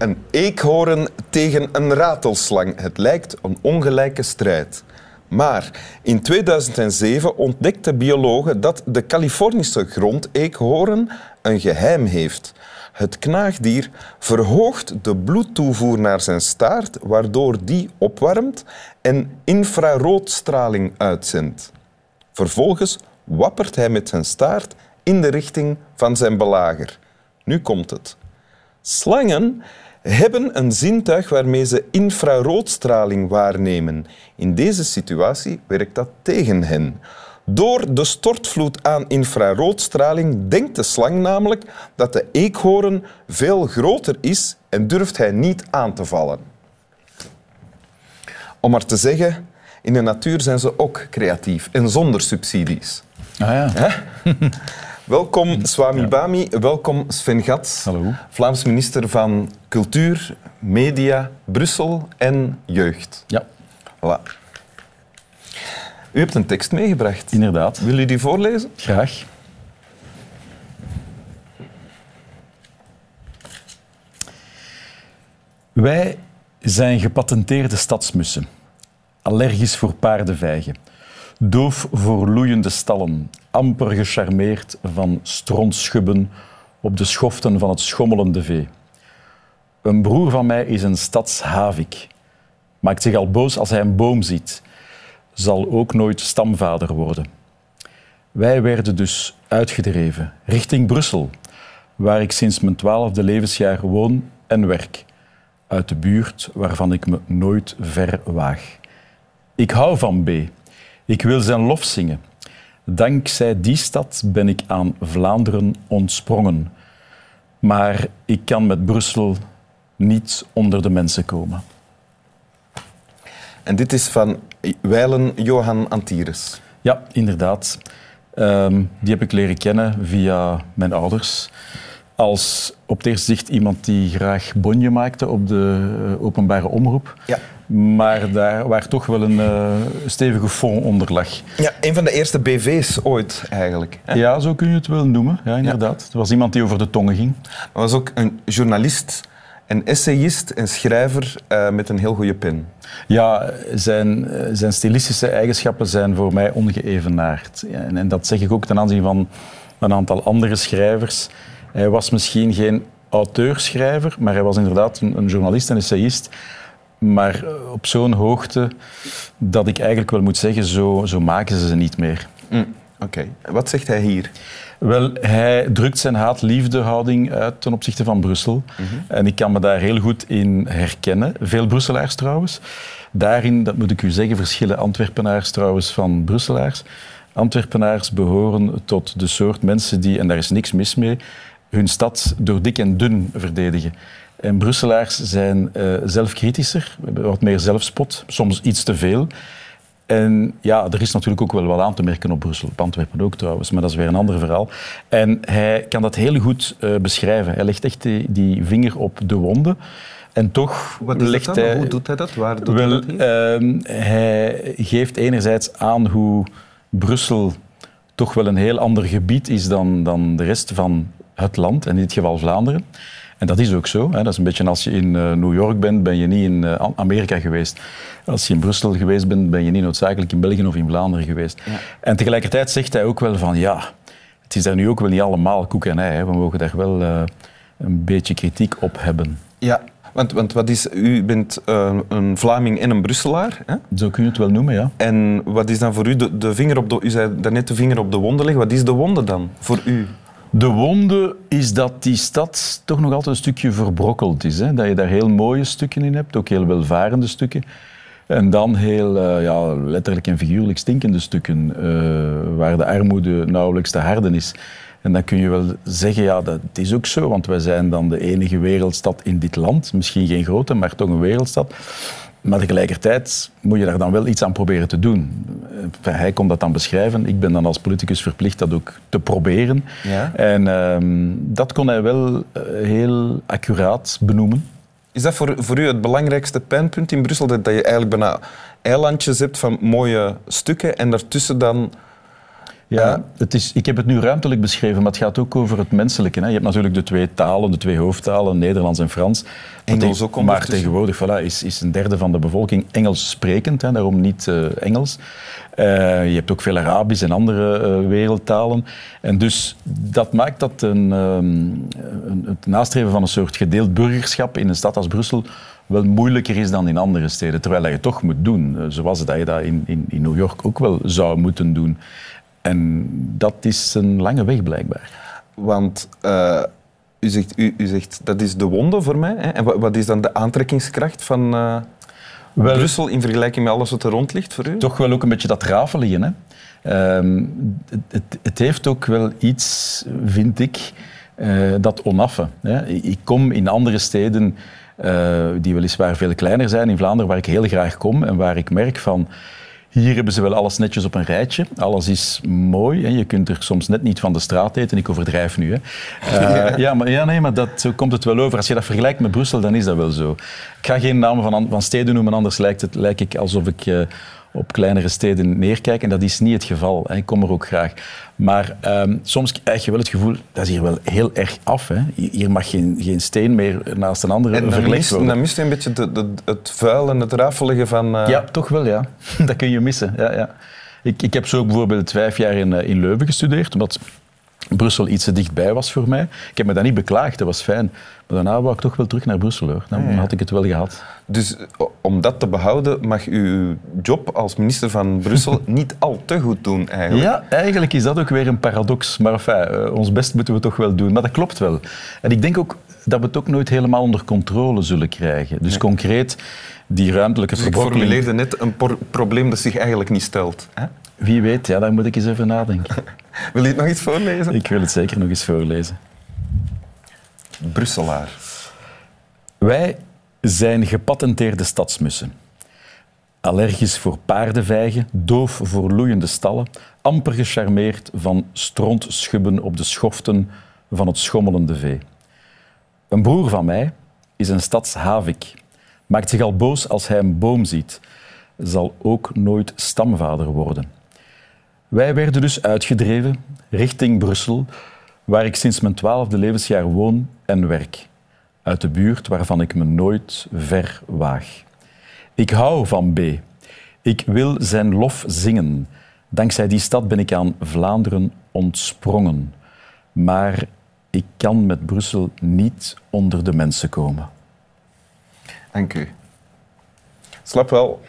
Een eekhoorn tegen een ratelslang. Het lijkt een ongelijke strijd. Maar in 2007 ontdekten biologen dat de Californische grondeekhoorn een geheim heeft. Het knaagdier verhoogt de bloedtoevoer naar zijn staart, waardoor die opwarmt en infraroodstraling uitzendt. Vervolgens wappert hij met zijn staart in de richting van zijn belager. Nu komt het. Slangen hebben een zintuig waarmee ze infraroodstraling waarnemen. In deze situatie werkt dat tegen hen. Door de stortvloed aan infraroodstraling denkt de slang namelijk dat de eekhoorn veel groter is en durft hij niet aan te vallen. Om maar te zeggen, in de natuur zijn ze ook creatief en zonder subsidies. Ah ja. Welkom Swami Bami, welkom Sven Gats, Hallo. Vlaams minister van Cultuur, Media, Brussel en Jeugd. Ja, Voilà. U hebt een tekst meegebracht. inderdaad. Wil u die voorlezen? Graag. Wij zijn gepatenteerde stadsmussen. Allergisch voor paardenvijgen. Doof voor loeiende stallen. Amper gecharmeerd van strontschubben op de schoften van het schommelende vee. Een broer van mij is een stadshavik. Maakt zich al boos als hij een boom ziet. Zal ook nooit stamvader worden. Wij werden dus uitgedreven richting Brussel, waar ik sinds mijn twaalfde levensjaar woon en werk. Uit de buurt waarvan ik me nooit ver waag. Ik hou van B. Ik wil zijn lof zingen. Dankzij die stad ben ik aan Vlaanderen ontsprongen. Maar ik kan met Brussel niet onder de mensen komen. En dit is van Wijlen Johan Antires. Ja, inderdaad. Ehm, die heb ik leren kennen via mijn ouders. Als op het eerste zicht iemand die graag bonje maakte op de eh, openbare omroep. Ja. Maar daar waar toch wel een eh, stevige fond onder lag. ja, een van de eerste BV's ooit eigenlijk. hè. Ja, zo kun je het wel noemen. Ja, inderdaad. Er was iemand die over de tongen ging. Hij was ook een journalist, een essayist en schrijver eh, met een heel goede pen. Ja, zijn, zijn stilistische eigenschappen zijn voor mij ongeëvenaard. En dat zeg ik ook ten aanzien van een aantal andere schrijvers. Hij was misschien geen auteur-schrijver, maar hij was inderdaad een, een journalist en essayist. Maar eh, op zo'n hoogte dat ik eigenlijk wel moet zeggen, zo, zo maken ze ze niet meer. Mm, Oké, wat zegt hij hier? Wel, hij drukt zijn haat-liefde-houding uit ten opzichte van Brussel. En ik kan me daar heel goed in herkennen. Veel Brusselaars trouwens. Daarin, dat moet ik u zeggen, verschillen Antwerpenaars trouwens van Brusselaars. Antwerpenaars behoren tot de soort mensen die, en daar is niks mis mee, hun stad door dik en dun verdedigen. En Brusselaars zijn eh, zelfkritischer, hebben wat meer zelfspot, soms iets te veel. En ja, er is natuurlijk ook wel wat aan te merken op Brussel, op Antwerpen ook trouwens, maar dat is weer een ander verhaal. En hij kan dat heel goed eh, beschrijven. Hij legt echt die, die vinger op de wonden. En toch legt hij... Hoe doet hij dat? Waar doet Wel, hij dat ehm, hij geeft enerzijds aan hoe Brussel toch wel een heel ander gebied is dan, dan de rest van het land, en in dit geval Vlaanderen. En dat is ook zo. Hè. Dat is een beetje als je in eh, New York bent, ben je niet in eh, Amerika geweest. Als je in Brussel geweest bent, ben je niet noodzakelijk in België of in Vlaanderen geweest. En tegelijkertijd zegt hij ook wel van ja, het is daar nu ook wel niet allemaal koek en ei. Hè. We mogen daar wel eh, een beetje kritiek op hebben. Ja, want, want wat is, u bent een Vlaming en een Brusselaar. Hè? Zo kun je het wel noemen, ja. En wat is dan voor u de, de vinger op de... U zei daarnet de vinger op de wonde leggen. Wat is de wonde dan voor u? De wonde is dat die stad toch nog altijd een stukje verbrokkeld is. Hè? Dat je daar heel mooie stukken in hebt, ook heel welvarende stukken. En dan heel eh, ja, letterlijk en figuurlijk stinkende stukken, eh, waar de armoede nauwelijks te harden is. En dan kun je wel zeggen, ja, dat is ook zo, want wij zijn dan de enige wereldstad in dit land. Misschien geen grote, maar toch een wereldstad. Maar tegelijkertijd moet je daar dan wel iets aan proberen te doen. Enfin, hij kon dat dan beschrijven. Ik ben dan als politicus verplicht dat ook te proberen. Ja. En ehm, dat kon hij wel eh, heel accuraat benoemen. Is dat voor, voor u het belangrijkste pijnpunt in Brussel? Dat, dat je eigenlijk bijna eilandjes hebt van mooie stukken en daartussen dan Ja, het is, ik heb het nu ruimtelijk beschreven, maar het gaat ook over het menselijke. Hè. Je hebt natuurlijk de twee talen, de twee hoofdtalen, Nederlands en Frans. Engels ook Maar tegenwoordig voilà, is, is een derde van de bevolking Engels sprekend, hè, daarom niet eh, Engels. Eh, je hebt ook veel Arabisch en andere eh, wereldtalen. En dus dat maakt dat een, ehm, een, het nastreven van een soort gedeeld burgerschap in een stad als Brussel wel moeilijker is dan in andere steden. Terwijl dat je het toch moet doen, zoals dat je dat in, in, in New York ook wel zou moeten doen. En dat is een lange weg blijkbaar. Want eh, u, zegt, u, u zegt dat is de wonde voor mij. Hè? En wat, wat is dan de aantrekkingskracht van eh, Wel- Brussel in vergelijking met alles wat er rond ligt voor u? Toch wel ook een beetje dat rafelige. Hè? Ehm, het, het, heeft ook wel iets, vind ik, eh, dat onaffe. Hè? Ik kom in andere steden die weliswaar veel kleiner zijn, in Vlaanderen, waar ik heel graag kom en waar ik merk van... Hier hebben ze wel alles netjes op een rijtje. Alles is mooi. Hè. Je kunt er soms net niet van de straat eten. Ik overdrijf nu. Hè. Eh, ja. maar, ja, nee, maar dat, zo komt het wel over. Als je dat vergelijkt met Brussel, dan is dat wel zo. Ik ga geen namen van, an- van steden noemen, anders lijkt het lijk ik alsof ik eh, op kleinere steden neerkijk. En dat is niet het geval. Hè. Ik kom er ook graag. Maar ehm, soms krijg je wel het gevoel, dat is hier wel heel erg af. Hè. Hier mag geen, geen steen meer naast een andere En dan verlegd mist, worden. dan mist u een beetje de, de- het vuil en het rafelige van... eh, Ja, toch wel, ja. Dat kun je missen. Ja, ja. Ik, ik heb zo ook bijvoorbeeld vijf jaar in, eh, in Leuven gestudeerd, omdat Brussel iets te dichtbij was voor mij. Ik heb me dat niet beklaagd, dat was fijn. Maar daarna wou ik toch wel terug naar Brussel. Hoor. Dan had ik het wel gehad. Dus om dat te behouden mag uw job als minister van Brussel niet al te goed doen eigenlijk. Ja, eigenlijk is dat ook weer een paradox. Maar enfin, eh, ons best moeten we toch wel doen. Maar dat klopt wel. En ik denk ook dat we het ook nooit helemaal onder controle zullen krijgen. Dus concreet, die ruimtelijke Dus ik verbrokkeling... formuleerde net een probleem dat zich eigenlijk niet stelt. Hè? Wie weet, ja, daar moet ik eens even nadenken. Wil je het nog iets voorlezen? ik wil het zeker nog eens voorlezen. Brusselaar. Wij zijn gepatenteerde stadsmussen. Allergisch voor paardenvijgen, doof voor loeiende stallen, amper gecharmeerd van strontschubben op de schoften van het schommelende vee. Een broer van mij is een stadshavik. Maakt zich al boos als hij een boom ziet. Zal ook nooit stamvader worden. Wij werden dus uitgedreven richting Brussel, waar ik sinds mijn twaalfde levensjaar woon en werk. Uit de buurt waarvan ik me nooit ver waag. Ik hou van B. Ik wil zijn lof zingen. Dankzij die stad ben ik aan Vlaanderen ontsprongen. Maar ik kan met Brussel niet onder de mensen komen. Dank u. Slap wel.